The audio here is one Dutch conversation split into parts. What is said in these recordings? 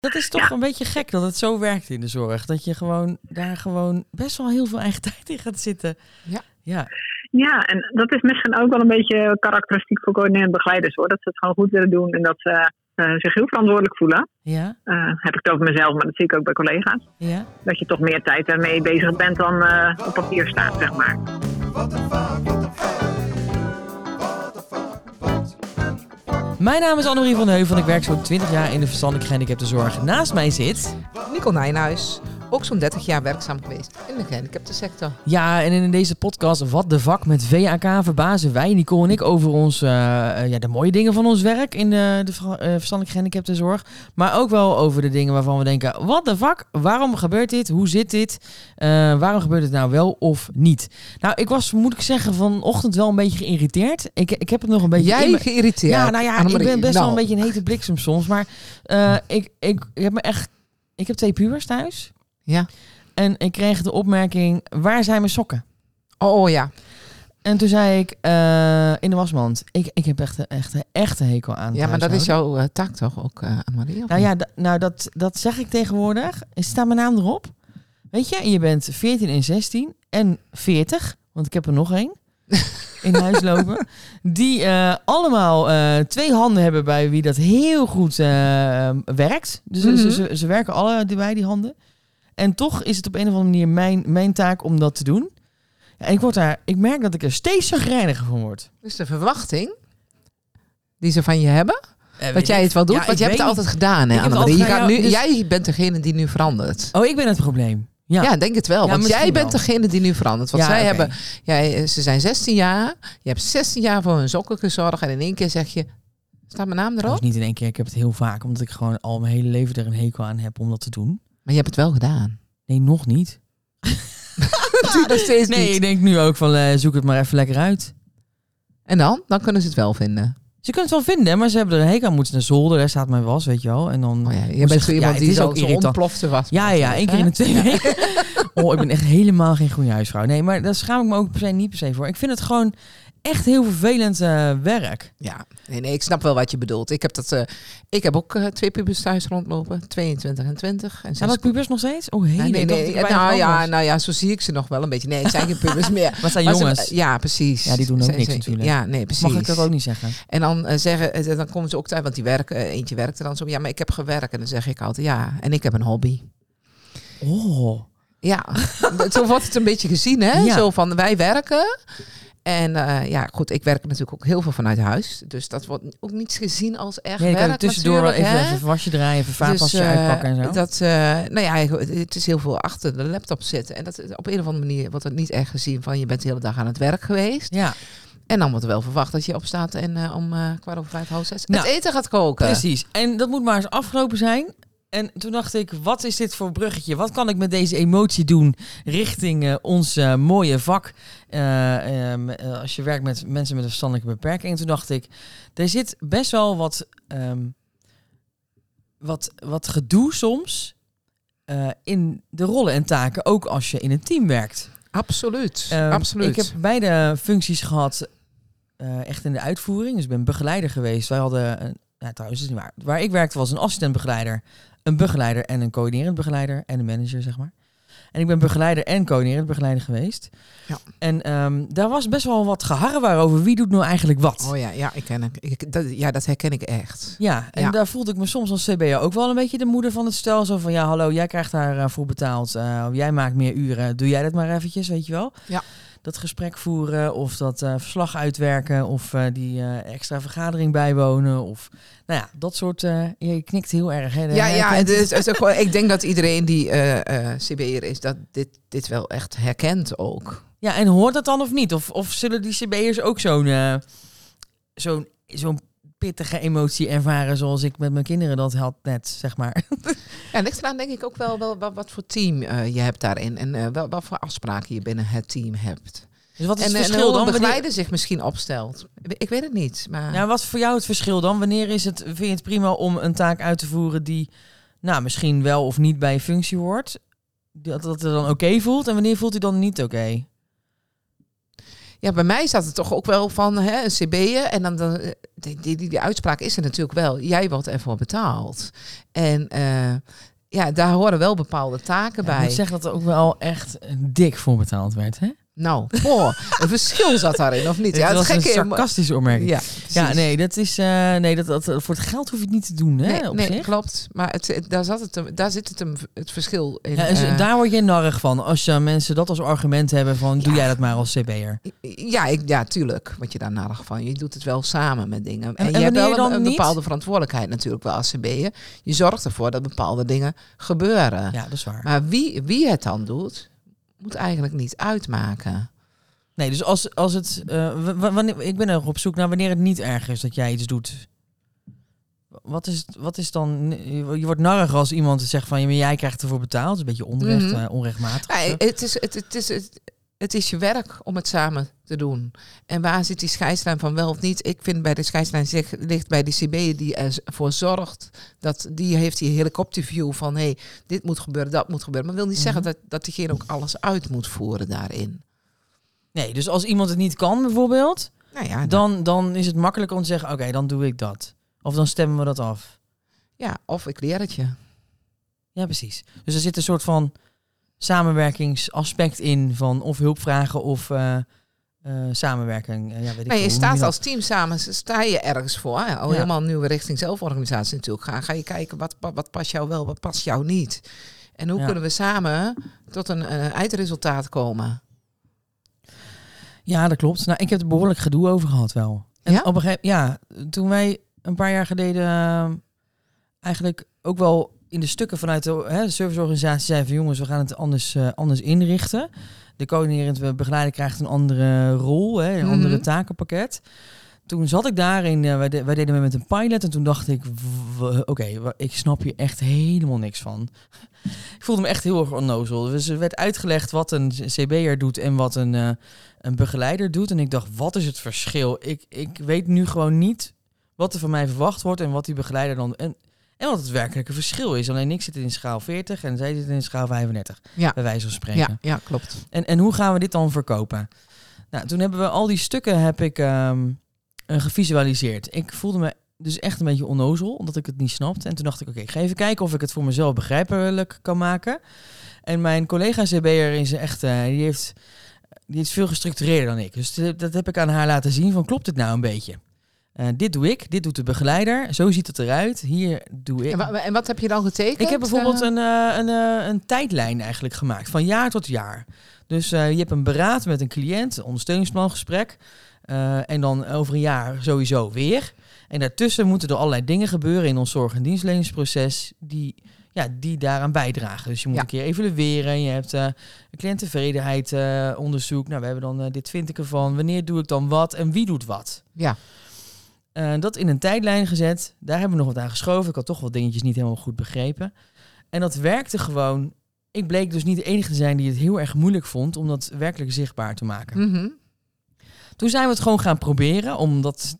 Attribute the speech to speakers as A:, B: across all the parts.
A: Dat is toch een beetje gek dat het zo werkt in de zorg. Dat je gewoon daar gewoon best wel heel veel eigen tijd in gaat zitten.
B: Ja.
A: Ja.
C: Ja, en dat is misschien ook wel een beetje karakteristiek voor coördinerend begeleiders hoor. Dat ze het gewoon goed willen doen en dat ze eh, zich heel verantwoordelijk voelen.
A: Ja.
C: Eh, heb ik het over mezelf, maar dat zie ik ook bij collega's.
A: Ja.
C: Dat je toch meer tijd ermee bezig bent dan eh, op papier staat, zeg maar.
A: Mijn naam is Annemarie van Heuvel en ik werk zo'n 20 jaar in de verstandelijke gehandicaptenzorg. Naast mij zit...
B: Nicole Nijnhuis, ook zo'n 30 jaar werkzaam geweest in de gehandicaptensector.
A: Ja, en in deze podcast Wat de Vak met VAK verbazen wij, Nicole en ik, over ons, eh, eh, ja, de mooie dingen van ons werk in de, de ver- eh, verstandelijk gehandicaptenzorg. Maar ook wel over de dingen waarvan we denken, wat de vak, waarom gebeurt dit, hoe zit dit, Eh, waarom gebeurt het nou wel of niet. Nou, ik was, moet ik zeggen, vanochtend wel een beetje geïrriteerd. Ik, ik heb het nog een beetje...
B: Jij
A: me-
B: geïrriteerd.
A: Ja, nou ja, ik ben best wel
B: Nou,
A: een beetje een hete bliksem soms. Maar eh, ik, ik, ik heb me echt... Ik heb twee pubers thuis.
B: Ja.
A: En ik kreeg de opmerking, waar zijn mijn sokken?
B: Oh ja.
A: En toen zei ik, eh, in de wasmand. Ik, ik heb echt een echte, echte hekel aan
B: Ja, maar dat is jouw eh, taak toch ook, of
A: Nou ja, nou dat, dat zeg ik tegenwoordig. Staat mijn naam erop. Weet je, je bent 14 en 16 en 40, want ik heb er nog één in huis lopen. Die allemaal twee handen hebben bij wie dat heel goed werkt. Dus ze-
B: Mhm.
A: ze, ze, ze werken alle bij die handen. En toch is het op een of andere manier mijn, mijn taak om dat te doen. Ja, en ik, word daar, ik merk dat ik er steeds zagrijniger van word.
B: Dus de verwachting die ze van je hebben, dat jij het wel doet,
A: Ja,
B: want je hebt het altijd gedaan, hè? Je gaat nu,
A: dus-
B: Jij bent degene die nu verandert.
A: Oh, ik ben het probleem. Ja.
B: Ja, denk het wel.
A: Ja,
B: want jij bent
A: wel.
B: degene die nu verandert. Want
A: Ja,
B: zij hebben, jij, ze zijn 16 jaar. Je hebt 16 jaar voor hun sokken gezorgd. En in één keer zeg je, staat mijn naam
A: Dat
B: erop?
A: is niet in één keer. Ik heb het heel vaak, omdat ik gewoon al mijn hele leven er een hekel aan heb om dat te doen.
B: Maar je hebt het wel gedaan.
A: Nee, nog niet.
B: Steeds
A: Nee,
B: niet.
A: ik denk nu ook van eh, zoek het maar even lekker uit.
B: En dan? Dan kunnen ze het wel vinden.
A: Ze kunnen het wel vinden, maar ze hebben er een hekel aan. Moeten naar zolder, daar staat mijn was, weet je wel. En dan
B: Oh ja, je bent zo iemand die zo,
A: ook
B: zo
A: irritant.
B: ontplofte was.
A: Ja, ja, één keer in de twee weken. Oh, ik ben echt helemaal geen goede huisvrouw. Nee, maar daar schaam ik me ook per se niet per se voor. Ik vind het gewoon echt heel vervelend eh, werk.
B: Ja, nee, nee, ik snap wel wat je bedoelt. Ik heb, dat, eh, ik heb ook eh, twee pubers thuis rondlopen. 22 en 20. En
A: Zijn dat pubers nog steeds? Oh, hele.
B: Nee, nee, Nou, ja, nou ja, zo zie ik ze nog wel een beetje. Nee, het zijn geen pubers meer.
A: Maar het zijn
B: Maar ze-
A: jongens.
B: ja, precies.
A: Ja, die doen ook
B: Zijn
A: niks natuurlijk.
B: Ja, nee, precies.
A: Mag ik dat ook niet zeggen?
B: En dan zeggen, dan komen ze ook thuis, want die werken, eentje werkte dan zo. Ja, maar ik heb gewerkt. En dan zeg ik altijd, ja, en ik heb een hobby.
A: Oh.
B: Ja, zo wordt het een beetje gezien, hè?
A: Ja.
B: Zo van, wij werken. En eh, ja, goed, ik werk natuurlijk ook heel veel vanuit huis. Dus dat wordt ook niet gezien als echt
A: Nee,
B: werk
A: tussendoor wel even, even wasje draaien, even vaatwasje
B: Dus, eh,
A: uitpakken en zo.
B: Dat, eh, nou ja, het is heel veel achter de laptop zitten. En dat, op een of andere manier wordt het niet echt gezien van je bent de hele dag aan het werk geweest.
A: Ja,
B: En dan wordt er wel verwacht dat je opstaat en om kwart over vijf, half zes
A: Nou,
B: het eten gaat koken.
A: precies. En dat moet maar eens afgelopen zijn. En toen dacht ik, wat is dit voor bruggetje? Wat kan ik met deze emotie doen richting eh, ons eh, mooie vak? eh, ehm, eh, als je werkt met mensen met een verstandelijke beperking. En toen dacht ik, er zit best wel wat, ehm, wat, wat gedoe soms in de rollen en taken. Ook als je in een team werkt.
B: Absoluut,
A: Ehm,
B: absoluut.
A: Ik heb beide functies gehad, eh, echt in de uitvoering. Dus ik ben begeleider geweest. Wij hadden, een, nou, trouwens, is niet waar. Waar ik werkte was een assistent-begeleider, een begeleider en een coördinerend begeleider en een manager, zeg maar. En ik ben begeleider en coördinerend begeleider geweest.
B: Ja.
A: En ehm, daar was best wel wat geharrewar over wie doet nou eigenlijk wat.
B: Oh ja, ja, ik ken. Ik, dat, ja, dat herken ik echt.
A: Ja, en
B: Ja.
A: daar voelde ik me soms als CBO ook wel een beetje de moeder van het stel. Zo van, ja, hallo, jij krijgt daarvoor voor betaald. eh, jij maakt meer uren. Doe jij dat maar eventjes, weet je wel?
B: Ja.
A: Dat gesprek voeren of dat eh, verslag uitwerken of eh, die eh, extra vergadering bijwonen. Of, nou ja, dat soort... je knikt heel erg, hè?
B: Ja, ja
A: Herkent
B: het is, het is ook gewoon- ik denk dat iedereen die CB'er is, dat dit, dit wel echt herkent ook.
A: Ja, en hoort dat dan of niet? Of, of zullen die CB'ers ook zo'n zo'n zo'n pittige emotie ervaren zoals ik met mijn kinderen dat had net, zeg maar.
B: Ja, ligt eraan denk ik ook wel, wel wat, wat voor team eh, je hebt daarin. En eh, wel, wat voor afspraken je binnen het team hebt.
A: Dus wat is
B: en,
A: het
B: en
A: verschil
B: hoe
A: dan?
B: begeleider zich misschien opstelt. Ik weet het niet. Maar
A: Ja, wat is voor jou het verschil dan? Wanneer is het, vind je het prima om een taak uit te voeren die nou, misschien wel of niet bij je functie hoort? Dat dat het dan oké voelt en wanneer voelt hij dan niet oké?
B: Ja, bij mij zat het toch ook wel van hè, een CB'en. En dan, dan eh, die, die, die, die uitspraak is er natuurlijk wel. Jij wordt ervoor betaald. En eh, ja, daar horen wel bepaalde taken
A: Ja, ik
B: bij.
A: moet zeggen dat er ook wel echt dik voor betaald werd. Hè?
B: Nou, boah, een verschil zat daarin, of niet?
A: Dit
B: Ja, het
A: was een sarcastische opmerking.
B: Ja,
A: Ja, nee, dat is, eh, nee dat, dat, voor het geld hoef je het niet te doen, hè,
B: Nee,
A: op
B: nee
A: zich.
B: klopt. Maar het, daar, zat het, daar zit het, hem, het verschil in.
A: Ja, zo-
B: eh,
A: daar word je narrig van. Als je mensen dat als argument hebben van, doe jij dat maar als CB'er.
B: Ja, ik, ja, tuurlijk. Wat je daar narig van. Je doet het wel samen met dingen. En,
A: en
B: je hebt wel
A: dan
B: een, een
A: niet?
B: bepaalde verantwoordelijkheid natuurlijk wel als CB'er. Je zorgt ervoor dat bepaalde dingen gebeuren.
A: Ja, dat is waar.
B: Maar wie, wie het dan doet, moet eigenlijk niet uitmaken.
A: Nee, dus als, als het... eh, wanneer, ik ben er op zoek naar wanneer het niet erg is dat jij iets doet. Wat is, wat is dan... Je wordt narrig als iemand zegt van, ja, maar jij krijgt ervoor betaald. Dat is een beetje onrecht,
B: Mhm.
A: eh, onrechtmatig.
B: Ja, het, is, het, het, is, het, het is je werk om het samen te doen. En waar zit die scheidslijn van wel of niet? Ik vind bij de scheidslijn zich- ligt bij de CB die ervoor zorgt. Dat die heeft die helikopterview van hé, hey, dit moet gebeuren, dat moet gebeuren. Maar wil niet zeggen
A: Mhm.
B: dat, dat diegene ook alles uit moet voeren daarin.
A: Nee, dus als iemand het niet kan bijvoorbeeld,
B: Nou ja,
A: dan, dan is het makkelijker om te zeggen, oké, dan doe ik dat. Of dan stemmen we dat af.
B: ja, of ik leer het je.
A: Ja, precies. Dus er zit een soort van samenwerkingsaspect in van of hulp vragen of eh, samenwerking. Eh, ja, weet ik
B: je staat als team samen, sta je ergens voor. Hè?
A: Ja.
B: helemaal nu we richting zelforganisatie natuurlijk gaan. Ga je kijken wat, wat, past jou wel, wat past jou niet. En hoe
A: Ja.
B: kunnen we samen tot een eindresultaat komen.
A: Ja, dat klopt. Nou, ik heb er behoorlijk gedoe over gehad wel. En
B: Ja?
A: op een gegeven ja, toen wij een paar jaar geleden eigenlijk ook wel in de stukken vanuit de, hè, de serviceorganisatie zeiden van jongens, we gaan het anders, eh, anders inrichten. De coördinerend begeleider krijgt een andere rol, hè, een
B: Mhm.
A: andere takenpakket. Toen zat ik daarin, eh, wij, de- wij deden met een pilot en toen dacht ik, w- oké, ik snap hier echt helemaal niks van. ik voelde me echt heel erg onnozel. Dus er werd uitgelegd wat een CB'er doet en wat een, eh, een begeleider doet. En ik dacht, wat is het verschil? Ik, ik weet nu gewoon niet wat er van mij verwacht wordt en wat die begeleider dan... En, en wat het werkelijke verschil is. Alleen ik zit in schaal 40 en zij zit in schaal 35.
B: Ja.
A: Bij wijze van spreken.
B: Ja, ja, klopt.
A: En, en hoe gaan we dit dan verkopen? Nou, toen hebben we al die stukken heb ik ehm, eh, gevisualiseerd. Ik voelde me dus echt een beetje onnozel, omdat ik het niet snapte. En toen dacht ik, oké, ik ga even kijken of ik het voor mezelf begrijpelijk kan maken. En mijn collega CB'er is echt, eh, die, heeft, die is veel gestructureerder dan ik. Dus dat dat heb ik aan haar laten zien van, klopt dit nou een beetje? Eh, dit doe ik, dit doet de begeleider, zo ziet het eruit. Hier doe ik.
B: En, wa- en wat heb je dan getekend?
A: Ik heb bijvoorbeeld
B: Eh,
A: een, eh, een, een tijdlijn eigenlijk gemaakt, van jaar tot jaar. Dus je hebt een beraad met een cliënt, een ondersteuningsplangesprek. en dan over een jaar sowieso weer. En daartussen moeten er allerlei dingen gebeuren in ons zorg- en dienstverleningsproces die, ja, die daaraan bijdragen. Dus je moet
B: Ja.
A: een keer evalueren. Je hebt een cliënttevredenheid onderzoek. Nou, we hebben dan dit vind ik ervan. Wanneer doe ik dan wat en wie doet wat?
B: Ja,
A: Eh, dat in een tijdlijn gezet. Daar hebben we nog wat aan geschoven. Ik had toch wel dingetjes niet helemaal goed begrepen. En dat werkte gewoon. Ik bleek dus niet de enige te zijn die het heel erg moeilijk vond om dat werkelijk zichtbaar te maken.
B: Mhm.
A: Toen zijn we het gewoon gaan proberen om dat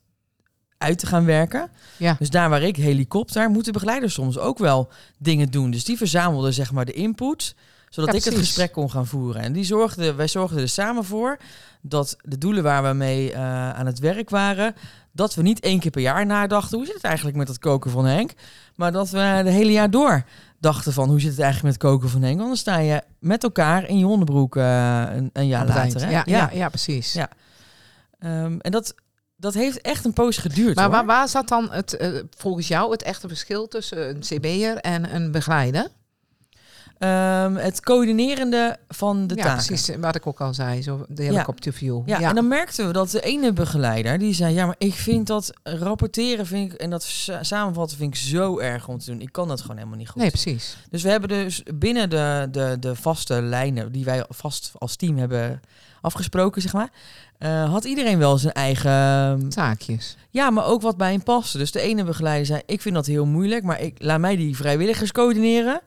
A: uit te gaan werken.
B: Ja.
A: Dus daar waar ik helikopter, moeten begeleiders soms ook wel dingen doen. Dus die verzamelden zeg maar de input, zodat
B: Ja,
A: ik het gesprek kon gaan voeren. En die zorgden, wij zorgden er samen voor dat de doelen waar we mee eh, aan het werk waren, dat we niet één keer per jaar nadachten, hoe zit het eigenlijk met dat koken van Henk? Maar dat we de hele jaar door dachten van, hoe zit het eigenlijk met koken van Henk? Want dan sta je met elkaar in je onderbroek eh, een, een jaar later. Hè?
B: Ja, ja. Ja, precies.
A: Ja. Ehm, en dat, dat heeft echt een poos geduurd.
B: Maar
A: hoor.
B: waar, waar zat dan het, eh, volgens jou het echte verschil tussen een CB'er en een begeleider?
A: Ehm, het coördinerende van de
B: ja,
A: taken.
B: precies. Wat ik ook al zei, zo de helikopterview.
A: Ja, en dan merkten we dat de ene begeleider die zei: Ja, maar ik vind dat rapporteren vind ik, en dat sa- samenvatten vind ik zo erg om te doen. Ik kan dat gewoon helemaal niet goed.
B: Nee, precies.
A: Dus we hebben dus binnen de, de, de vaste lijnen die wij vast als team hebben afgesproken, zeg maar, eh, had iedereen wel zijn eigen.
B: Taakjes.
A: Ja, maar ook wat bij hem paste. Dus de ene begeleider zei: Ik vind dat heel moeilijk, maar ik laat mij die vrijwilligers coördineren.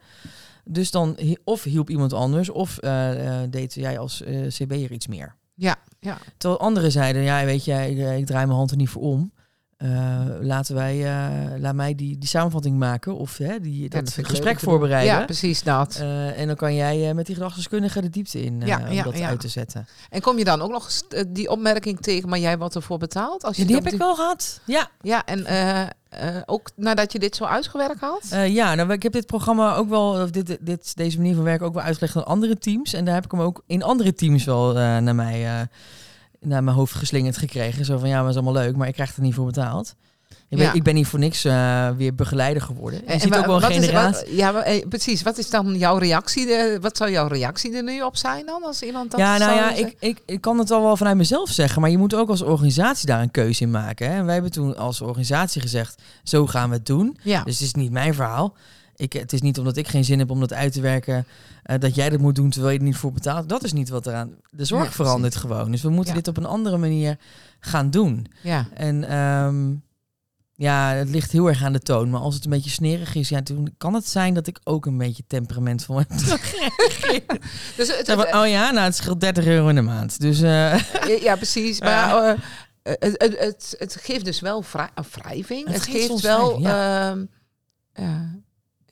A: Dus dan of hielp iemand anders, of eh, eh, deed jij als eh CB'er iets meer.
B: Ja, ja.
A: Terwijl anderen zeiden, ja, weet je, ik, ik draai mijn hand er niet voor om. Eh, laten wij, eh, laat mij die, die samenvatting maken of hè, die,
B: Ja,
A: dat gesprek voorbereiden.
B: Ja, precies dat.
A: Eh, en dan kan jij met die gedragsdeskundige de diepte in
B: Ja,
A: om
B: ja,
A: dat
B: ja.
A: uit te zetten.
B: En kom je dan ook nog die opmerking tegen, maar jij wordt ervoor betaald? Als je
A: die heb ik wel gehad. Ja,
B: Ja, en ook nadat je dit zo uitgewerkt had?
A: Ja, nou, ik heb dit programma ook wel, of dit, dit, deze manier van werken ook wel uitgelegd aan andere teams. En daar heb ik hem ook in andere teams wel naar mij, naar mijn hoofd geslingerd gekregen. Zo van, ja, maar is allemaal leuk, maar ik krijg er niet voor betaald. Ik ben,
B: Ja.
A: ik ben niet voor niks eh, weer begeleider geworden.
B: En-
A: ziet
B: en
A: ook wel een
B: wat is-
A: generatie.
B: wat- ja, eh, precies. Wat is dan jouw reactie? wat zou jouw reactie er nu op zijn dan? Als iemand dat
A: Ja, nou ja,
B: zeggen?
A: ik, ik, ik kan het al wel vanuit mezelf zeggen, maar je moet ook als organisatie daar een keuze in maken. Hè? En wij hebben toen als organisatie gezegd, zo gaan we het doen.
B: Ja,
A: Dus het is niet mijn verhaal. Ik, het is niet omdat ik geen zin heb om dat uit te werken, eh, dat jij dat moet doen terwijl je er niet voor betaalt. Dat is niet wat eraan. De zorg
B: Ja,
A: verandert gewoon. Dus we moeten
B: Ja.
A: dit op een andere manier gaan doen.
B: ja.
A: En ehm, ja, het ligt heel erg aan de toon. Maar als het een beetje snerig is, ja, toen kan het zijn dat ik ook een beetje temperamentvol heb.
B: Dus het,
A: oh ja, nou, het scheelt 30 euro in de maand. Dus eh,
B: ja, precies. Maar eh, het, het, geeft dus wel wrijving.
A: Het geeft
B: wel
A: wrijving,
B: ehm,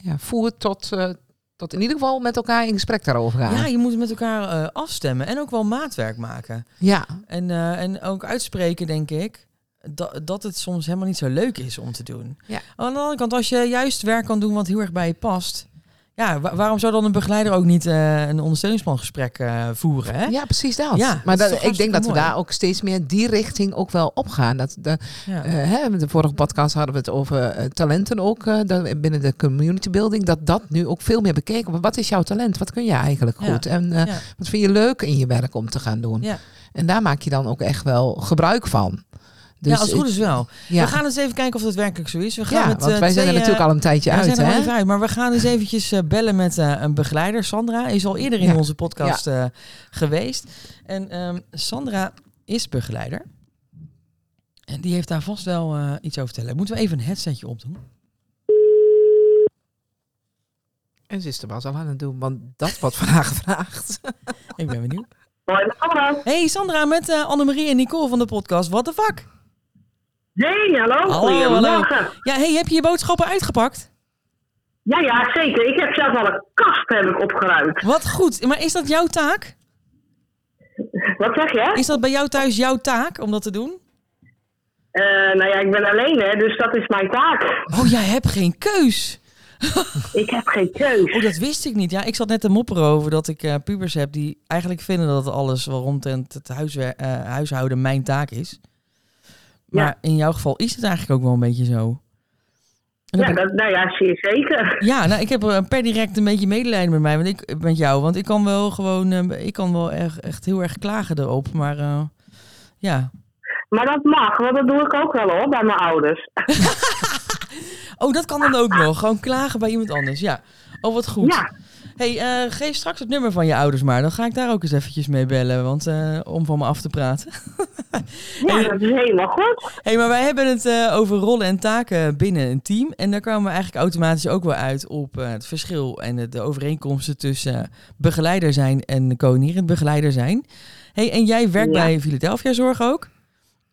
B: ja, voer tot, eh, tot in ieder geval met elkaar in gesprek daarover gaan.
A: ja, je moet het met elkaar eh, afstemmen en ook wel maatwerk maken.
B: ja.
A: En, eh, en ook uitspreken, denk ik, dat, dat het soms helemaal niet zo leuk is om te doen.
B: Ja.
A: Aan de andere kant, als je juist werk kan doen wat heel erg bij je past. Ja, wa- waarom zou dan een begeleider ook niet eh, een ondersteuningsplangesprek eh, voeren? Hè?
B: Ja, precies dat.
A: Ja,
B: maar
A: dat
B: dat, ik denk dat we daar ook steeds meer die richting ook wel op gaan. Dat de,
A: Ja.
B: eh, hè, de vorige podcast hadden we het over talenten ook binnen de community building. Dat dat nu ook veel meer bekeken wordt. Wat is jouw talent? Wat kun je eigenlijk
A: Ja.
B: goed? En wat vind je leuk in je werk om te gaan doen? En daar maak je dan ook echt wel gebruik van. Dus
A: ja, als het goed is wel.
B: Ja,
A: We gaan eens even kijken of dat werkelijk zo is. We gaan
B: ja
A: met,
B: want
A: eh,
B: wij zijn er natuurlijk al een tijdje
A: ja, we
B: uit.
A: zijn er
B: Hè?
A: even uit, maar we gaan eens eventjes eh, bellen met eh, een begeleider. Sandra is al eerder in
B: Ja.
A: onze podcast eh, geweest. En ehm, Sandra is begeleider. En die heeft daar vast wel eh, iets over te vertellen. Moeten we even een headsetje opdoen?
B: En ze is er pas al aan het doen, want dat wordt vandaag gevraagd.
A: Ik ben benieuwd.
D: Hoi, Sandra.
A: Hey Sandra, met eh, Annemarie en Nicole van de podcast What the Fuck?
D: Hey, hallo.
A: Hallo,
D: Goedemorgen.
A: Ja, hey, heb je je boodschappen uitgepakt?
D: Ja, ja, zeker. Ik heb zelf al een kast heb ik opgeruimd.
A: Wat goed. Maar is dat jouw taak?
D: Wat zeg je?
A: Is dat bij jou thuis jouw taak om dat te doen?
D: Eh, nou ja, ik ben alleen, hè, dus dat is mijn taak.
A: Oh, jij hebt geen keus.
D: Ik heb geen keus.
A: Oh, dat wist ik niet. Ja, ik zat net te mopperen over dat ik eh, pubers heb die eigenlijk vinden dat alles rondom het eh, huishouden mijn taak is. Maar
D: Ja.
A: in jouw geval is het eigenlijk ook wel een beetje zo.
D: Ja, dat, nou ja, zeer zeker.
A: ja, nou, ik heb eh, per direct een beetje medelijden met mij, want ik, met jou. Want ik kan wel gewoon, eh, ik kan wel echt, echt heel erg klagen erop. Maar eh, ja.
D: Maar dat mag, want dat doe ik ook wel hoor, bij mijn ouders.
A: Oh, dat kan dan ook nog. Gewoon klagen bij iemand anders. Ja. Oh, wat goed.
D: Ja,
A: Hey, eh, geef straks het nummer van je ouders maar. Dan ga ik daar ook eens eventjes mee bellen, want, eh, om van me af te praten.
D: ja, dat is helemaal goed.
A: hey, maar wij hebben het eh, over rollen en taken binnen een team. En daar kwamen we eigenlijk automatisch ook wel uit op het verschil en de, overeenkomsten tussen begeleider zijn en coördinerend begeleider zijn. Hey, en jij werkt
D: Ja.
A: bij Philadelphia Zorg ook.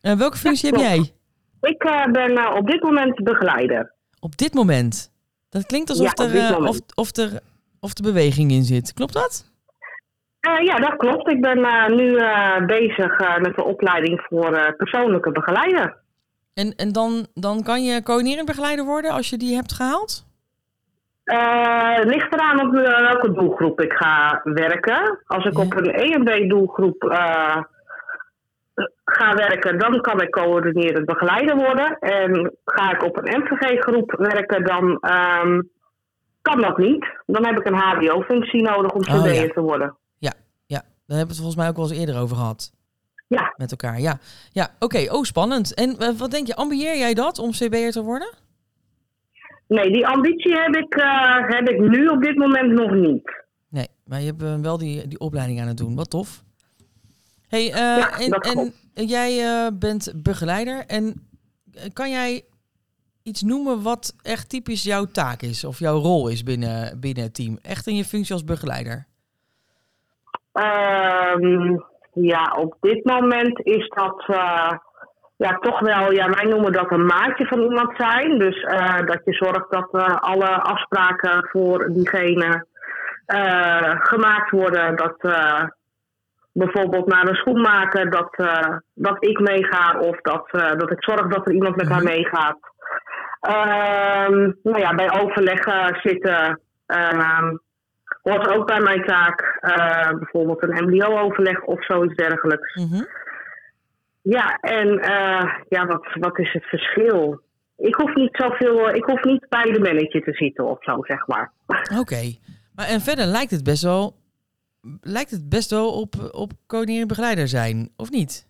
A: Welke functie heb jij
D: Ik ben op dit moment begeleider.
A: op dit moment? Dat klinkt alsof,
D: Ja,
A: er, of, of, er, of er beweging in zit. Klopt dat?
D: Eh, ja, dat klopt. Ik ben eh, nu eh, bezig met de opleiding voor persoonlijke begeleider.
A: En, en dan, dan kan je coördinerend begeleider worden als je die hebt gehaald?
D: Eh, Het ligt eraan op welke doelgroep ik ga werken. Als ik
A: Ja.
D: op een E en B doelgroep eh, ga werken, dan kan ik coördinerend begeleider worden. En ga ik op een MVG groep werken, dan ehm, kan dat niet. Dan heb ik een HBO-functie nodig om
A: Oh, ja.
D: te worden.
A: Ja, daar hebben we het volgens mij ook wel eens eerder over gehad.
D: Ja.
A: Met elkaar, ja. Ja, oké. Oh, spannend. En eh, wat denk je, ambieer jij dat om CB'er te worden?
D: Nee, die ambitie heb ik, eh, heb ik nu op dit moment nog niet.
A: Nee, maar je hebt eh, wel die, die opleiding aan het doen. Wat tof. hey,
D: Ja,
A: en, en jij bent begeleider. En kan jij iets noemen wat echt typisch jouw taak is? Of jouw rol is binnen, binnen het team? Echt in je functie als begeleider?
D: Ehm, ja, op dit moment is dat eh, ja, toch wel, ja, wij noemen dat een maatje van iemand zijn. Dus eh, dat je zorgt dat eh, alle afspraken voor diegene gemaakt worden. Dat bijvoorbeeld naar een schoenmaker dat, dat ik meega of dat, dat ik zorg dat er iemand met haar
A: Mhm.
D: meegaat. Ehm, nou ja, bij overleggen zitten ehm, hoort ook bij mijn taak. eh, bijvoorbeeld een MBO-overleg of zoiets dergelijks.
A: Mhm.
D: Ja, en eh, ja, wat, wat is het verschil? Ik hoef niet zoveel, ik hoef niet bij de manager te zitten of zo, zeg maar.
A: Oké. Maar en verder lijkt het best wel, lijkt het best wel op, op coördineren begeleider zijn, of niet?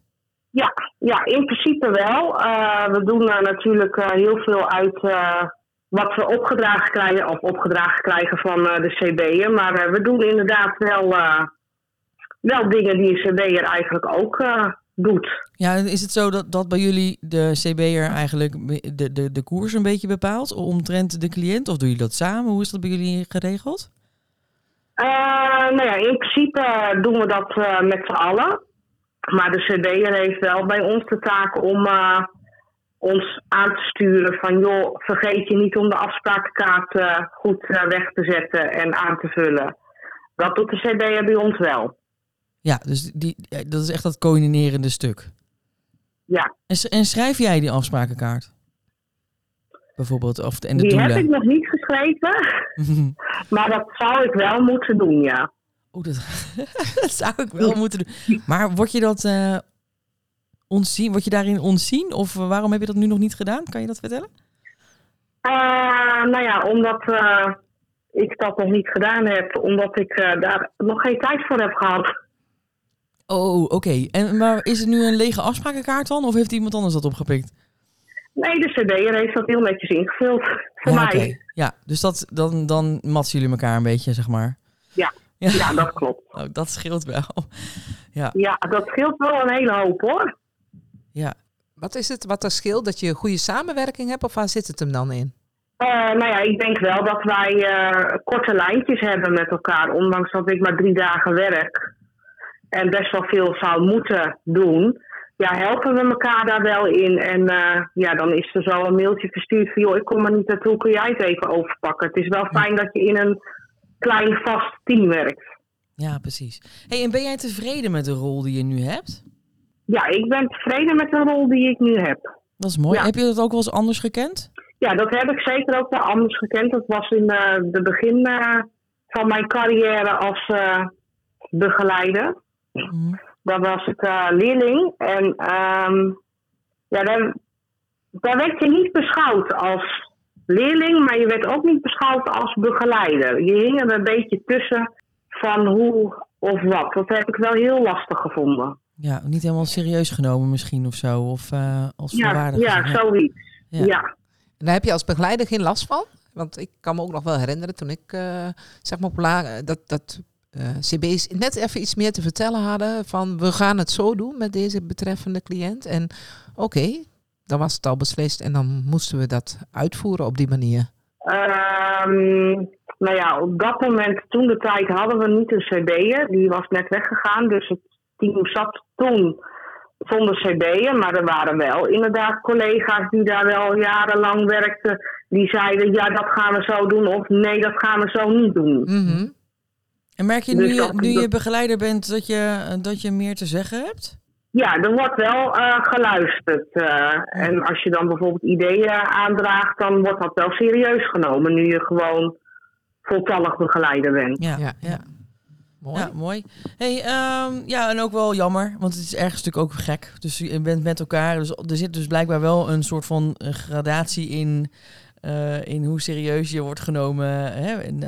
D: Ja, ja in principe wel. Eh, we doen eh, natuurlijk eh, heel veel uit eh, wat we opgedragen krijgen, of opgedragen krijgen van de CB'en. Maar we doen inderdaad wel, wel dingen die een CB'er eigenlijk ook doet.
A: Ja, is het zo dat, dat bij jullie de CB'er eigenlijk de, de, de koers een beetje bepaalt omtrent de cliënt? Of doen jullie dat samen? Hoe is dat bij jullie geregeld?
D: Nou ja, in principe doen we dat met z'n allen. Maar de CB'er heeft wel bij ons de taak om eh, ons aan te sturen van joh, vergeet je niet om de afsprakenkaart eh, goed eh, weg te zetten en aan te vullen. Dat doet de CB'er bij ons wel.
A: Ja, dus die, dat is echt dat coördinerende stuk.
D: Ja,
A: En, schrijf jij die afsprakenkaart? Bijvoorbeeld, of de, en de
D: die heb ik nog niet geschreven, maar dat zou ik wel moeten doen, ja.
A: Oeh, dat, dat zou ik wel moeten doen. Maar word je dat ontzien? Word je daarin ontzien? Of eh, waarom heb je dat nu nog niet gedaan? Kan je dat vertellen?
D: Eh, nou ja, omdat ik dat nog niet gedaan heb, omdat ik daar nog geen tijd voor heb gehad.
A: Oh, oké. En Maar is het nu een lege afsprakenkaart dan? Of heeft iemand anders dat opgepikt?
D: Nee, de CB'er heeft dat heel netjes ingevuld. Voor
A: ja,
D: mij.
A: oké. Ja, dus dat, dan, dan matsen jullie elkaar een beetje, zeg maar.
D: Ja.
A: Ja,
D: Ja, dat klopt.
A: Oh, dat scheelt wel.
D: Ja, dat scheelt wel een hele hoop hoor.
A: Ja.
B: Wat is het wat er scheelt? Dat je een goede samenwerking hebt of waar zit het hem dan in?
D: Eh, nou ja, ik denk wel dat wij eh, korte lijntjes hebben met elkaar. Ondanks dat ik maar drie dagen werk. En best wel veel zou moeten doen. Ja, helpen we elkaar daar wel in. En eh, ja, dan is er zo een mailtje verstuurd van... joh, ik kom er niet naartoe, kun jij het even overpakken? Het is wel fijn dat je in een klein vast team werkt.
A: Ja, precies. Hey, en ben jij tevreden met de rol die je nu hebt?
D: Ja, ik ben tevreden met de rol die ik nu heb.
A: Dat is mooi.
D: Ja.
A: Heb je dat ook wel eens anders gekend?
D: Ja, dat heb ik zeker ook wel anders gekend. Dat was in eh, de begin eh, van mijn carrière als eh, begeleider.
A: Mhm.
D: Daar was ik leerling. En ehm, ja, daar, daar werd je niet beschouwd als leerling, maar je werd ook niet beschouwd als begeleider. Je hing er een beetje tussen van hoe of wat. Dat heb ik wel heel lastig gevonden.
A: Ja, niet helemaal serieus genomen misschien of zo. Of eh, als
D: Ja, ja, zoiets.
A: Ja.
D: ja.
B: En daar heb je als begeleider geen last van? Want ik kan me ook nog wel herinneren toen ik, eh, zeg maar, op la- dat, dat eh, CB's net even iets meer te vertellen hadden van we gaan het zo doen met deze betreffende cliënt. En oké, dan was het al beslist en dan moesten we dat uitvoeren op die manier.
D: Ehm, nou ja, op dat moment, toen de tijd, hadden we niet een CB'er. Die was net weggegaan. Dus het team zat toen zonder CB'er. Maar er waren wel inderdaad collega's die daar wel jarenlang werkten. Die zeiden, ja, dat gaan we zo doen. Of nee, dat gaan we zo niet doen.
B: Mhm.
A: En merk je nu,
D: Dus
A: je
D: dat-
A: nu je
D: dat-
A: begeleider bent dat je, dat je meer te zeggen hebt?
D: Ja, er wordt wel eh, geluisterd. eh, en als je dan bijvoorbeeld ideeën aandraagt, dan wordt dat wel serieus genomen. Nu je gewoon voltallig begeleider bent.
A: Ja,
B: Ja. Mooi.
A: Ja, mooi. Hey, ehm, ja, en ook wel jammer, want het is ergens natuurlijk ook gek. Dus je bent met elkaar, dus er zit dus blijkbaar wel een soort van gradatie in, eh, in hoe serieus je wordt genomen hè, in,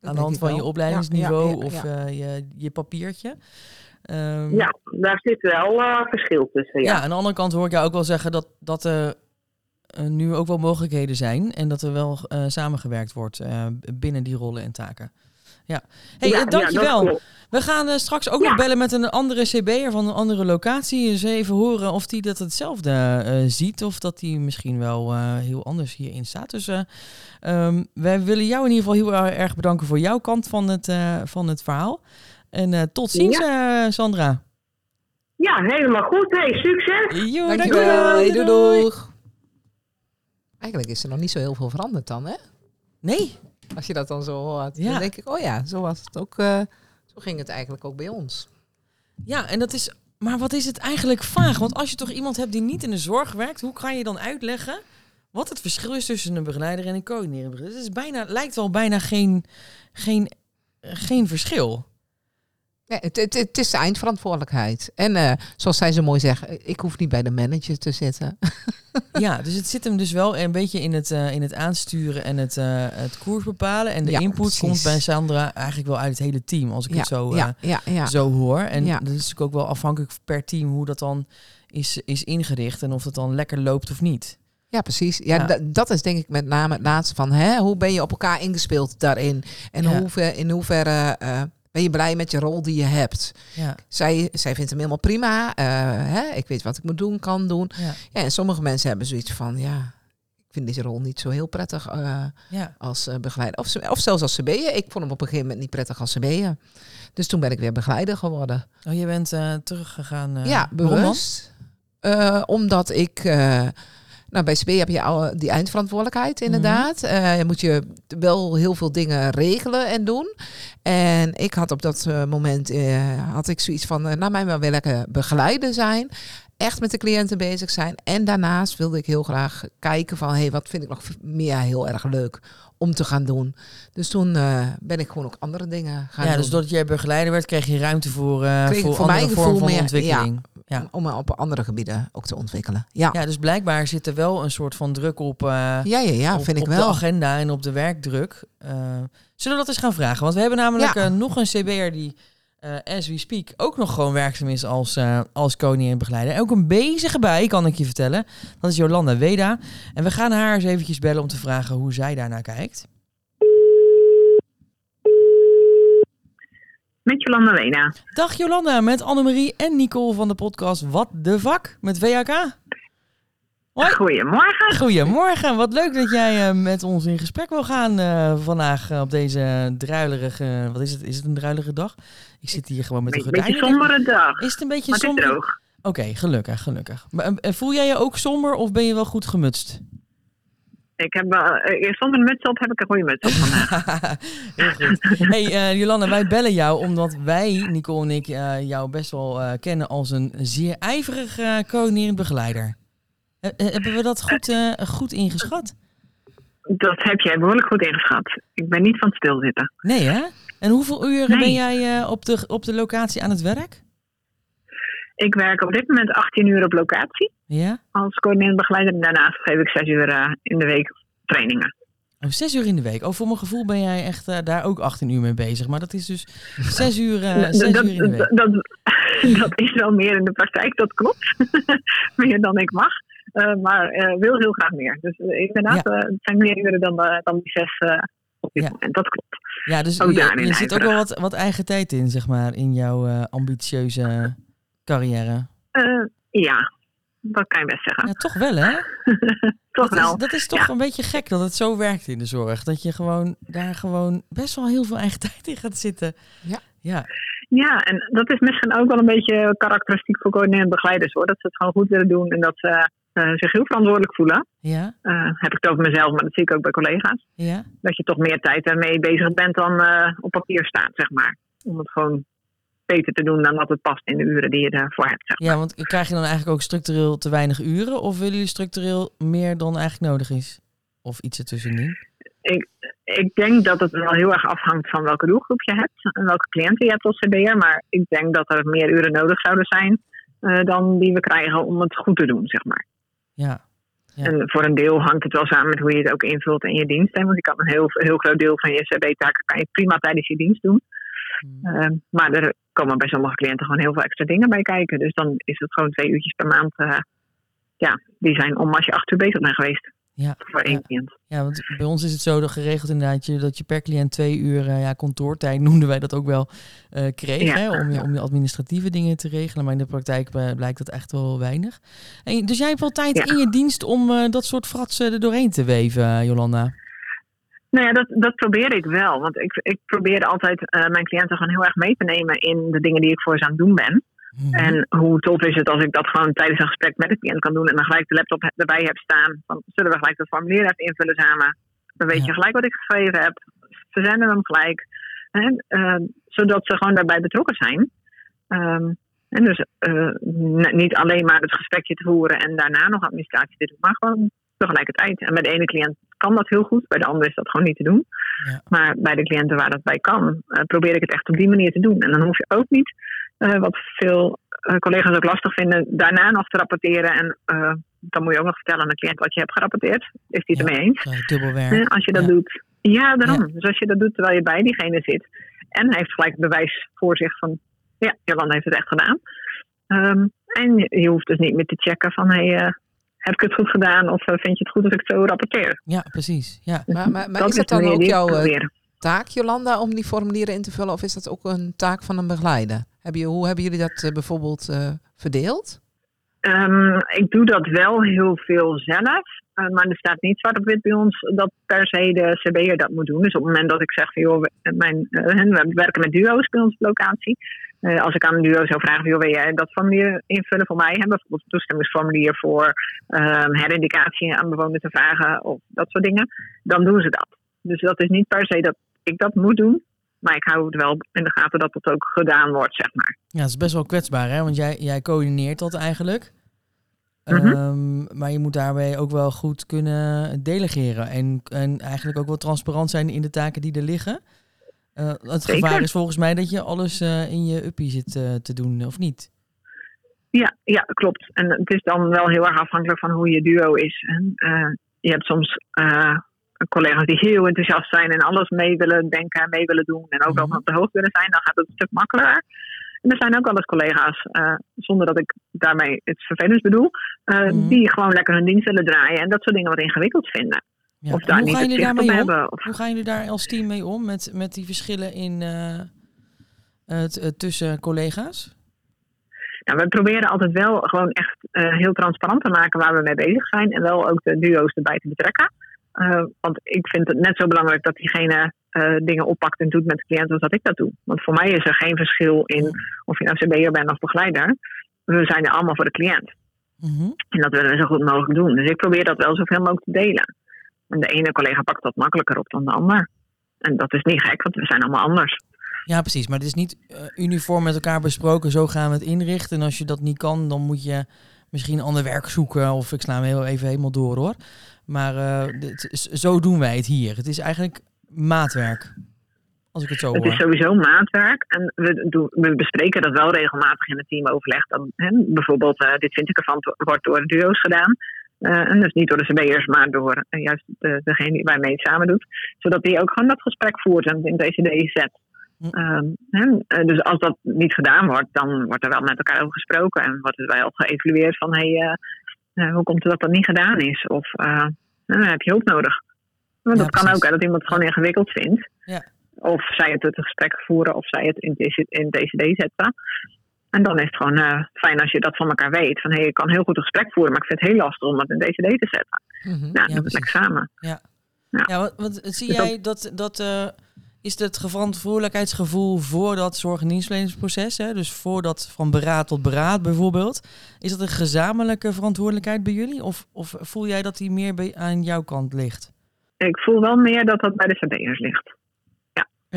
A: aan de hand van je opleidingsniveau
B: Ja, ja, ja,
A: of eh, je, je papiertje. Ehm,
D: Ja, daar zit wel eh, verschil tussen.
A: ja.
D: Ja.
A: aan de andere kant hoor ik jou ook wel zeggen dat, dat er eh, nu ook wel mogelijkheden zijn en dat er wel eh, samengewerkt wordt binnen die rollen en taken. Ja, hey,
D: Ja, ja,
A: dankjewel. We gaan straks ook nog bellen met een andere CB'er van een andere locatie. Dus even horen of die dat hetzelfde ziet. Of dat die misschien wel heel anders hierin staat. Dus ehm, wij willen jou in ieder geval heel erg bedanken voor jouw kant van het, van het verhaal. En eh, tot ziens, eh, Sandra.
C: Ja, helemaal goed. Hey, succes!
A: Jo,
B: Dankjewel. Hey, doei,
A: doei.
B: doeg. Eigenlijk is er nog niet zo heel veel veranderd dan, hè?
A: Nee,
B: Als je dat dan zo hoort.
A: Ja.
B: Dan denk ik, oh ja, zo was het ook. eh, zo ging het eigenlijk ook bij ons.
A: Ja, en dat is. Maar wat is het eigenlijk vaag? Want als je toch iemand hebt die niet in de zorg werkt, hoe kan je dan uitleggen wat het verschil is tussen een begeleider en een begeleider? Het is bijna, lijkt wel bijna geen, geen, geen verschil.
B: Het, het, het is de eindverantwoordelijkheid. En eh, zoals zij zo mooi zegt, ik hoef niet bij de manager te zitten.
A: Ja, dus het zit hem dus wel een beetje in het, eh, in het aansturen en het, eh, het koers bepalen. En de
B: Ja,
A: input
B: precies.
A: komt bij Sandra eigenlijk wel uit het hele team, als ik
B: ja,
A: het zo, eh,
B: ja,
A: zo hoor. En dat is natuurlijk ook wel afhankelijk per team hoe dat dan is, is ingericht en of het dan lekker loopt of niet.
B: Ja, precies. Ja,
A: Ja.
B: da- dat is denk ik met name het laatste van hè, hoe ben je op elkaar ingespeeld daarin? En
A: Ja.
B: hoe ver, in hoeverre eh, ben je blij met je rol die je hebt?
A: Ja,
B: Zij, zij vindt hem helemaal prima. eh, hè, ik weet wat ik moet doen, kan doen.
A: ja,
B: Ja, en sommige mensen hebben zoiets van, ja, ik vind deze rol niet zo heel prettig eh,
A: ja.
B: als eh, begeleider. Of, of zelfs als CB'er. Ik vond hem op een gegeven moment niet prettig als CB'er. Dus toen ben ik weer begeleider geworden.
A: Oh, je bent teruggegaan.
B: ja, bewust. Omdat ik... eh, nou, bij CB heb je al die eindverantwoordelijkheid
A: Mhm.
B: inderdaad. Eh, je moet je wel heel veel dingen regelen en doen. En ik had op dat eh, moment eh, had ik zoiets van, eh, nou mij wel lekker begeleider zijn. Echt met de cliënten bezig zijn. En daarnaast wilde ik heel graag kijken van, hey, wat vind ik nog meer heel erg leuk om te gaan doen. Dus toen eh, ben ik gewoon ook andere dingen gaan
A: Ja,
B: doen.
A: dus doordat jij begeleider werd, kreeg je ruimte voor, eh
B: Kreeg
A: voor,
B: voor
A: andere
B: mijn
A: vorm
B: gevoel
A: van
B: meer-
A: ontwikkeling. Ja.
B: Om me op andere gebieden ook te ontwikkelen. Ja,
A: Ja, dus blijkbaar zit er wel een soort van druk op, eh,
B: ja, ja, ja
A: op,
B: vind ik
A: op de
B: wel.
A: agenda en op de werkdruk. Eh, zullen we dat eens gaan vragen? Want we hebben namelijk
B: Ja.
A: eh, nog een CBR die, as we speak, ook nog gewoon werkzaam is als, als koning en begeleider. En ook een bezige bij, kan ik je vertellen. Dat is Jolanda Weda. En we gaan haar eens eventjes bellen om te vragen hoe zij daarnaar kijkt.
C: Met Jolanda Wena.
A: Dag Jolanda, met Annemarie en Nicole van de podcast Wat de Vak met VHK. Hoi.
C: Goedemorgen.
A: Goedemorgen, wat leuk dat jij eh, met ons in gesprek wil gaan eh, vandaag eh, op deze druilerige, wat is het, is het een druilerige dag? Ik zit hier gewoon met
C: Een
A: een
C: beetje sombere dag.
A: Is het een beetje
C: Maar
A: somber?
C: droog.
A: Oké, gelukkig, gelukkig. Maar, voel jij je ook somber of ben je wel goed gemutst?
C: Ik heb wel, eh, zonder muts op heb ik een goede muts op vandaag.
A: Heel goed. Hey eh, Jolanda, wij bellen jou omdat wij, Nicole en ik, eh, jou best wel eh, kennen als een zeer ijverig uh, coördinerend begeleider. Hebben we dat goed, goed ingeschat?
C: Dat heb jij behoorlijk goed ingeschat. Ik ben niet van stilzitten.
A: Nee hè? En hoeveel uren
C: Nee.
A: ben jij op, de, op de locatie aan het werk?
C: Ik werk op dit moment 18 uur op locatie
A: Ja?
C: als coördinerend begeleider. En daarnaast geef ik 6 uur eh, in de week trainingen.
A: Oh, zes uur in de week. Oh, voor mijn gevoel ben jij echt eh, daar ook 18 uur mee bezig. Maar dat is dus zes uur, eh,
C: dat,
A: zes
C: dat,
A: uur in de week.
C: dat, dat is wel meer in de praktijk, dat klopt. meer dan ik mag. Eh, maar eh wil heel graag meer. Dus eh, inderdaad, eh, het zijn meer uren dan, eh, dan die zes eh, op dit
A: Ja.
C: moment. Dat klopt.
A: Ja, dus je, zit ook wel wat, wat eigen tijd in, zeg maar, in jouw eh, ambitieuze carrière.
C: Eh, ja, dat kan je best zeggen.
A: Ja, toch wel, hè?
C: Toch
A: dat, is,
C: wel.
A: dat is toch een beetje gek dat het zo werkt in de zorg. Dat je gewoon daar gewoon best wel heel veel eigen tijd in gaat zitten.
B: Ja.
A: Ja,
C: Ja, en dat is misschien ook wel een beetje karakteristiek voor coördinerend begeleiders hoor. Dat ze het gewoon goed willen doen en dat ze eh, zich heel verantwoordelijk voelen.
A: ja,
C: Eh, heb ik het over mezelf, maar dat zie ik ook bij collega's.
A: ja.
C: Dat je toch meer tijd ermee bezig bent dan eh, op papier staat, zeg maar. Om het gewoon beter te doen dan dat het past in de uren die je ervoor hebt. Zeg maar.
A: Ja, want krijg je dan eigenlijk ook structureel te weinig uren? Of willen jullie structureel meer dan eigenlijk nodig is? Of iets ertussenin?
C: Ik denk dat het wel heel erg afhangt van welke doelgroep je hebt en welke cliënten je hebt als CBR. Maar ik denk dat er meer uren nodig zouden zijn eh, dan die we krijgen om het goed te doen, zeg maar.
A: Ja, Ja.
C: En voor een deel hangt het wel samen met hoe je het ook invult in je dienst. Hè? Want je kan een heel, heel groot deel van je CB-taken kan je prima tijdens je dienst doen.
A: Hm.
C: Eh, maar er komen bij sommige cliënten gewoon heel veel extra dingen bij kijken. Dus dan is het gewoon twee uurtjes per maand. eh, ja, die zijn om als je acht uur bezig bent geweest.
A: ja.
C: Voor één
A: Ja.
C: cliënt.
A: Ja, want bij ons is het zo dat geregeld inderdaad je, dat je per cliënt twee uur eh, ja, kantoortijd, noemden wij dat ook wel, eh kreeg.
C: Ja.
A: Hè, om, je, om je administratieve dingen te regelen. Maar in de praktijk blijkt dat echt wel weinig. En, dus jij hebt wel tijd
C: Ja.
A: in je dienst om dat soort fratsen er doorheen te weven, Jolanda.
C: Nou ja, dat, dat probeer ik wel. Want ik, ik probeer altijd eh, mijn cliënten gewoon heel erg mee te nemen in de dingen die ik voor ze aan het doen ben.
A: Mhm.
C: En hoe tof is het als ik dat gewoon tijdens een gesprek met de cliënt kan doen en dan gelijk de laptop erbij heb staan. Van, zullen we gelijk dat formulier even invullen samen? Dan weet
A: Ja.
C: je gelijk wat ik geschreven heb. Verzenden hem gelijk. En, eh, zodat ze gewoon daarbij betrokken zijn. Ehm, en dus n- niet alleen maar het gesprekje te voeren en daarna nog administratie te doen, maar gewoon tegelijkertijd. En bij de ene cliënt kan dat heel goed, bij de andere is dat gewoon niet te doen.
A: Ja.
C: Maar bij de cliënten waar dat bij kan, eh, probeer ik het echt op die manier te doen. En dan hoef je ook niet, eh, wat veel eh, collega's ook lastig vinden, daarna nog te rapporteren. En dan moet je ook nog vertellen aan de cliënt wat je hebt gerapporteerd. Is die het
A: Ja.
C: ermee eens? Als je dat
A: Ja.
C: doet. Ja, daarom. Dus als je dat doet terwijl je bij diegene zit. En hij heeft gelijk het bewijs voor zich van... Ja, Jolanda heeft het echt gedaan. Ehm, en je, hoeft dus niet meer te checken van... Hey, eh, heb ik het goed gedaan? Of eh, vind je het goed als ik het zo rapporteer?
A: Ja, precies. Ja.
B: Maar, maar, maar
C: Dat
B: is dat dan ook jouw eh, taak, Jolanda, om die formulieren in te vullen? Of is dat ook een taak van een begeleider? Heb je, hoe hebben jullie dat eh, bijvoorbeeld eh, verdeeld?
C: Ehm, ik doe dat wel heel veel zelf. eh, maar er staat niet zwart op wit bij ons dat per se de CB'er dat moet doen. Dus op het moment dat ik zeg, van, joh, we, mijn, eh, we werken met duo's bij ons op locatie. Eh, als ik aan een duo zou vragen, joh, wil jij dat formulier invullen voor mij? Hebben bijvoorbeeld een toestemmingsformulier voor ehm, herindicatie aan bewoners te vragen of dat soort dingen. Dan doen ze dat. Dus dat is niet per se dat ik dat moet doen. Maar ik hou het wel in de gaten dat dat ook gedaan wordt, zeg maar.
A: Ja, het is best wel kwetsbaar, hè? Want jij, jij coördineert dat eigenlijk.
C: Mhm.
A: Ehm, maar je moet daarbij ook wel goed kunnen delegeren. En, en eigenlijk ook wel transparant zijn in de taken die er liggen. Eh, het
C: Zeker.
A: gevaar is volgens mij dat je alles eh, in je uppie zit eh, te doen, of niet?
C: Ja, ja, klopt. En het is dan wel heel erg afhankelijk van hoe je duo is. En, je hebt soms collega's die heel enthousiast zijn en alles mee willen denken en mee willen doen. En ook wel
A: Mhm.
C: op de hoogte willen zijn, dan gaat het een stuk makkelijker. En er zijn ook wel eens collega's, zonder dat ik daarmee het vervelends bedoel,
A: Mhm.
C: die gewoon lekker hun dienst willen draaien en dat soort dingen wat ingewikkeld vinden.
A: Ja.
C: Of
A: En
C: daar
A: hoe
C: niet
A: gaan jullie daarmee
C: hebben. Of,
A: Hoe gaan jullie daar als team mee om met, met die verschillen in, eh, het, eh, tussen collega's?
C: Nou, we proberen altijd wel gewoon echt eh, heel transparant te maken waar we mee bezig zijn. En wel ook de duo's erbij te betrekken. Want ik vind het net zo belangrijk dat diegene dingen oppakt en doet met de cliënt als dat ik dat doe. Want voor mij is er geen verschil in of je nou CB'er bent of begeleider. We zijn er allemaal voor de cliënt.
A: Mhm.
C: En dat willen we zo goed mogelijk doen. Dus ik probeer dat wel zoveel mogelijk te delen. En de ene collega pakt dat makkelijker op dan de ander. En dat is niet gek, want we zijn allemaal anders.
A: Ja, precies. Maar het is niet eh, uniform met elkaar besproken. Zo gaan we het inrichten. En als je dat niet kan, dan moet je misschien ander werk zoeken. Of ik sla hem heel even helemaal door hoor. Maar eh, dit is- zo doen wij het hier. Het is eigenlijk maatwerk. Als ik het zo
C: Het is
A: hoor.
C: sowieso maatwerk. En we, doen, we bespreken dat wel regelmatig in het teamoverleg. Dan, hè, bijvoorbeeld, eh, dit vind ik ervan, wordt door de duo's gedaan. Eh, en dus niet door de CB'ers, maar door eh, juist de, degene die waarmee het samen doet. Zodat die ook gewoon dat gesprek voert en het in deze zet.
A: Hm.
C: Ehm, eh, dus als dat niet gedaan wordt, dan wordt er wel met elkaar over gesproken. En wordt er wel geëvalueerd van, hey, hoe komt het dat dat niet gedaan is? Of eh, heb je hulp nodig? Want
A: Ja,
C: dat kan ook, hè, dat iemand het gewoon ingewikkeld vindt.
A: Ja.
C: Of zij het het gesprek voeren of zij het in, in TCD zetten. En dan is het gewoon eh, fijn als je dat van elkaar weet. Van hé, hey, ik kan heel goed een gesprek voeren, maar ik vind het heel lastig om het in TCD te zetten.
B: Mhm.
C: Nou,
A: Ja,
C: het
A: precies.
C: lekker samen.
A: Ja, wat, wat zie
C: Dus dat-
A: jij dat... dat eh, is het verantwoordelijkheidsgevoel voor dat zorg- en dienstverleningsproces, hè? dus voor dat van beraad tot beraad bijvoorbeeld, is dat een gezamenlijke verantwoordelijkheid bij jullie? Of, of voel jij dat die meer bij, aan jouw kant ligt?
C: Ik voel wel meer dat dat bij de CB'ers ligt.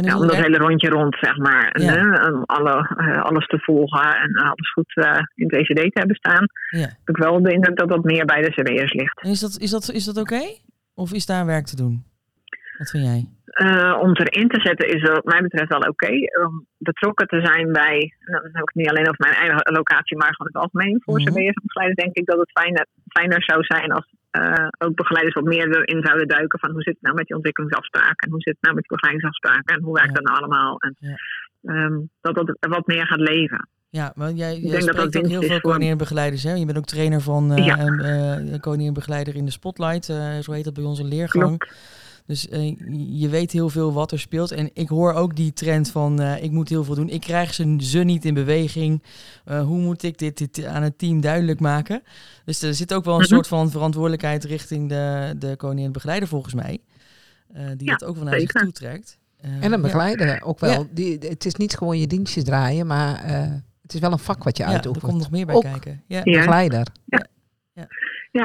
C: Ja, om dat hele rondje rond, zeg maar. En,
A: Ja.
C: hè, om alle, eh, alles te volgen en alles goed eh, in TCD te hebben staan.
A: ja.
C: Heb ik wel de indruk dat dat meer bij de CB'ers ligt.
A: En is dat, is dat, is dat oké? Of is daar werk te doen? Wat vind jij?
C: Eh, om het erin te zetten is wat mij betreft wel oké. Om betrokken te zijn bij, dan heb ik het niet alleen over mijn eigen locatie, maar gewoon het algemeen voor. CB'ers en begeleiders, denk ik dat het fijner, fijner zou zijn als eh, ook begeleiders wat meer erin zouden duiken van hoe zit het nou met die ontwikkelingsafspraken en hoe zit het nou met die begeleidingsafspraken en hoe werkt dat nou allemaal. En, ehm, dat dat wat meer gaat leven.
A: Ja, maar jij, jij
C: denk dat dat
A: spreekt ook heel veel coördinerende begeleiders. Hè? Je bent ook trainer van eh
C: Ja.
A: een, eh, een begeleider in de Spotlight. zo heet dat bij onze leergang.
C: Klopt.
A: Dus eh, je weet heel veel wat er speelt. En ik hoor ook die trend van eh, ik moet heel veel doen. Ik krijg ze, ze niet in beweging. Eh, hoe moet ik dit, dit aan het team duidelijk maken? Dus er zit ook wel een
C: Mhm.
A: soort van verantwoordelijkheid richting de, de coördinerende begeleider volgens mij. Eh, die
C: Ja,
A: dat ook wel naar zich toe trekt.
B: En een
A: ja.
B: begeleider ook wel.
A: Ja.
B: Die, het is niet gewoon je dienstjes draaien, maar eh, Het is wel een vak wat je
A: Ja, er
B: uitoefent.
A: komt nog meer bij
B: Ook.
A: kijken. Ja.
C: Ja.
B: Begeleider.
C: Ja,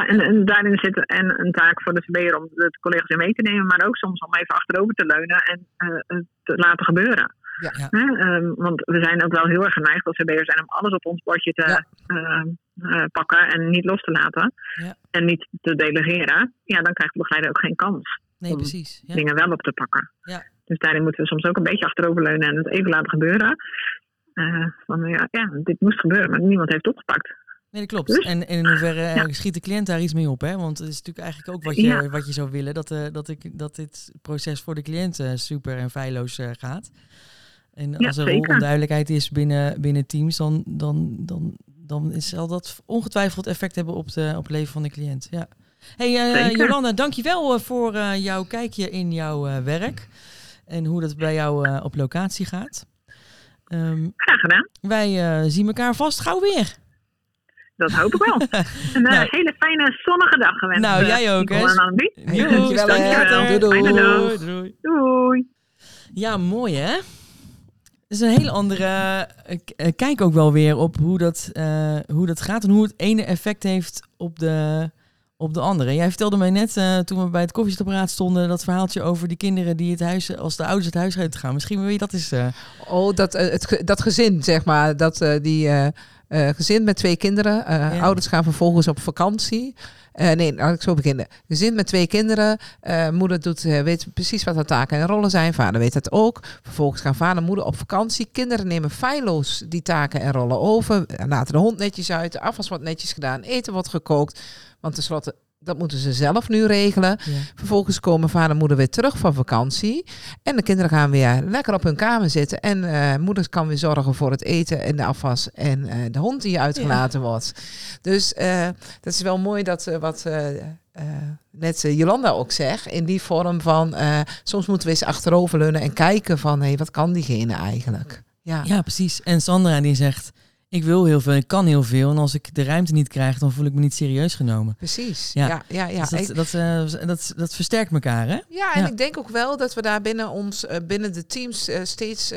C: en, en daarin zit en een taak voor de CB'er om de collega's in mee te nemen, maar ook soms om even achterover te leunen en eh, het te laten gebeuren.
B: Ja.
A: Ja.
C: Hè, ehm, want we zijn ook wel heel erg geneigd als CB'er zijn om alles op ons bordje te
B: Ja.
C: ehm, eh, pakken en niet los te laten.
A: Ja.
C: En niet te delegeren. Ja, dan krijgt de begeleider ook geen kans
A: Nee,
C: Om
A: precies. Ja.
C: dingen wel op te pakken.
A: Ja.
C: Dus daarin moeten we soms ook een beetje achteroverleunen en het even laten gebeuren. Eh, van ja, ja, dit moest gebeuren, maar niemand heeft het opgepakt.
A: Nee, dat klopt.
C: Dus-
A: En, en in hoeverre eh,
C: Ja.
A: schiet de cliënt daar iets mee op? Hè? Want het is natuurlijk eigenlijk ook wat je,
C: Ja.
A: wat je zou willen, dat, eh, dat, ik, dat dit proces voor de cliënt eh, super en feilloos gaat. En
C: Ja,
A: als er onduidelijkheid is binnen, binnen teams, dan, dan, dan, dan is, zal dat ongetwijfeld effect hebben op, de, op het leven van de cliënt. Ja. Hey. Jolanda, dankjewel voor jouw kijkje in jouw werk en hoe dat bij jou op locatie gaat. Ehm,
C: Graag gedaan.
A: wij zien elkaar vast gauw weer.
C: Dat hoop ik wel. Een eh,
A: Nou.
C: hele fijne zonnige dag gewenst.
A: Nou,
C: eh,
A: jij ook, hè?
B: Dankjewel,
A: later.
B: Doei, doei.
A: Doei.
C: Doei.
A: Ja, mooi hè? Het is een hele andere eh, kijk ook wel weer op hoe dat, eh, hoe dat gaat en hoe het ene effect heeft op de, op de andere. Jij vertelde mij net eh, toen we bij het koffiezetapparaat stonden dat verhaaltje over die kinderen die het huis, als de ouders het huis uit gaan. Misschien wil je dat eens. eh,
B: Oh, dat, het, dat gezin, zeg maar. Dat eh, die eh, gezin met twee kinderen. eh,
A: Ja.
B: Ouders gaan vervolgens op vakantie. Eh, nee, laat ik zo beginnen. Gezin met twee kinderen. moeder doet, weet precies wat haar taken en rollen zijn. Vader weet dat ook. Vervolgens gaan vader en moeder op vakantie. Kinderen nemen feilloos die taken en rollen over. Laten de hond netjes uit. De afwas wordt netjes gedaan. Eten wordt gekookt. Want tenslotte, dat moeten ze zelf nu regelen.
A: ja.
B: Vervolgens komen vader en moeder weer terug van vakantie. En de kinderen gaan weer lekker op hun kamer zitten. En eh moeder kan weer zorgen voor het eten en de afwas. En eh, de hond die uitgelaten wordt. Dus eh, dat is wel mooi dat wat net Jolanda ook zegt. In die vorm van soms moeten we eens achteroverleunen en kijken van hé, wat kan diegene eigenlijk? Ja,
A: ja, precies. En Sandra die zegt: Ik wil heel veel, ik kan heel veel. En als ik de ruimte niet krijg, dan voel ik me niet serieus genomen.
B: precies.
A: Ja.
B: Ja, ja, ja.
A: dus dat, dat, eh, dat, dat versterkt elkaar, hè?
B: Ja, en
A: Ja.
B: ik denk ook wel dat we daar binnen ons, eh, binnen de teams eh, steeds,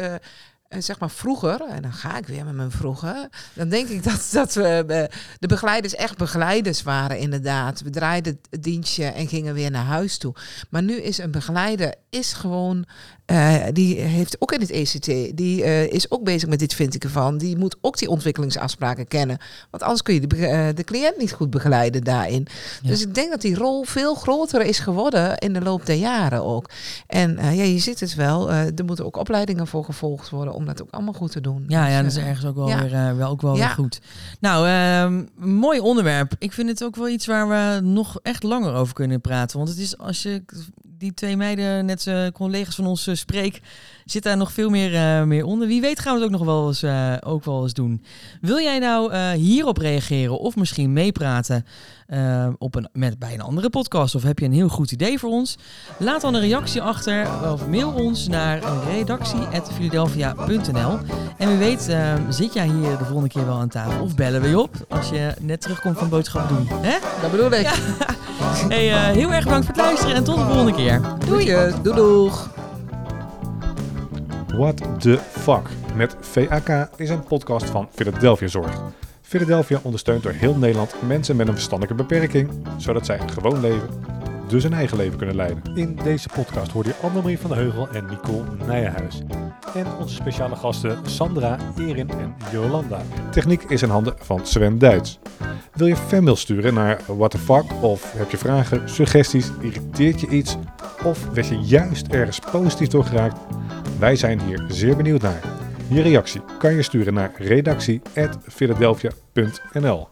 B: zeg maar vroeger, en dan ga ik weer met mijn vroeger, dan denk ik dat, dat we de begeleiders echt begeleiders waren inderdaad. We draaiden het dienstje en gingen weer naar huis toe. Maar nu is een begeleider is gewoon, eh, die heeft ook in het ECT, die eh, is ook bezig met dit vind ik ervan. Die moet ook die ontwikkelingsafspraken kennen. Want anders kun je de, eh, de cliënt niet goed begeleiden daarin.
A: Ja.
B: Dus ik denk dat die rol veel groter is geworden in de loop der jaren ook. En ja, je ziet het wel, er moeten ook opleidingen voor gevolgd worden om dat ook allemaal goed te doen.
A: Ja,
B: Dus,
A: ja, dat is ergens ook wel
B: ja.
A: weer, wel, ook wel
B: Ja.
A: weer goed. Nou, ehm, mooi onderwerp. Ik vind het ook wel iets waar we nog echt langer over kunnen praten. Want het is als je die twee meiden, net eh, collega's van ons, eh, spreek, zit daar nog veel meer, eh, meer onder. Wie weet gaan we het ook nog wel eens, eh, ook wel eens doen. Wil jij nou hierop reageren of misschien meepraten op een, met, bij een andere podcast? Of heb je een heel goed idee voor ons? Laat dan een reactie achter of mail ons naar redactie.philadelphia.nl En wie weet zit jij hier de volgende keer wel aan tafel of bellen we je op als je net terugkomt van boodschap doen. Hè?
B: Dat bedoel ik.
A: Ja. Hey, eh, heel erg bedankt voor het luisteren en tot de volgende keer.
B: Doei. Doei doeg.
E: What the fuck met VAK is een podcast van Philadelphia Zorg. Philadelphia ondersteunt door heel Nederland mensen met een verstandelijke beperking, zodat zij een gewoon leven, dus een eigen leven kunnen leiden. In deze podcast hoorde je Annemarie van de Heugel en Nicole Nijenhuis. En onze speciale gasten Sandra, Erin en Jolanda. Techniek is in handen van Sven Duits. Wil je fanmail sturen naar What the fuck of heb je vragen, suggesties, irriteert je iets of werd je juist ergens positief door geraakt? Wij zijn hier zeer benieuwd naar. Je reactie kan je sturen naar redactie.philadelphia.nl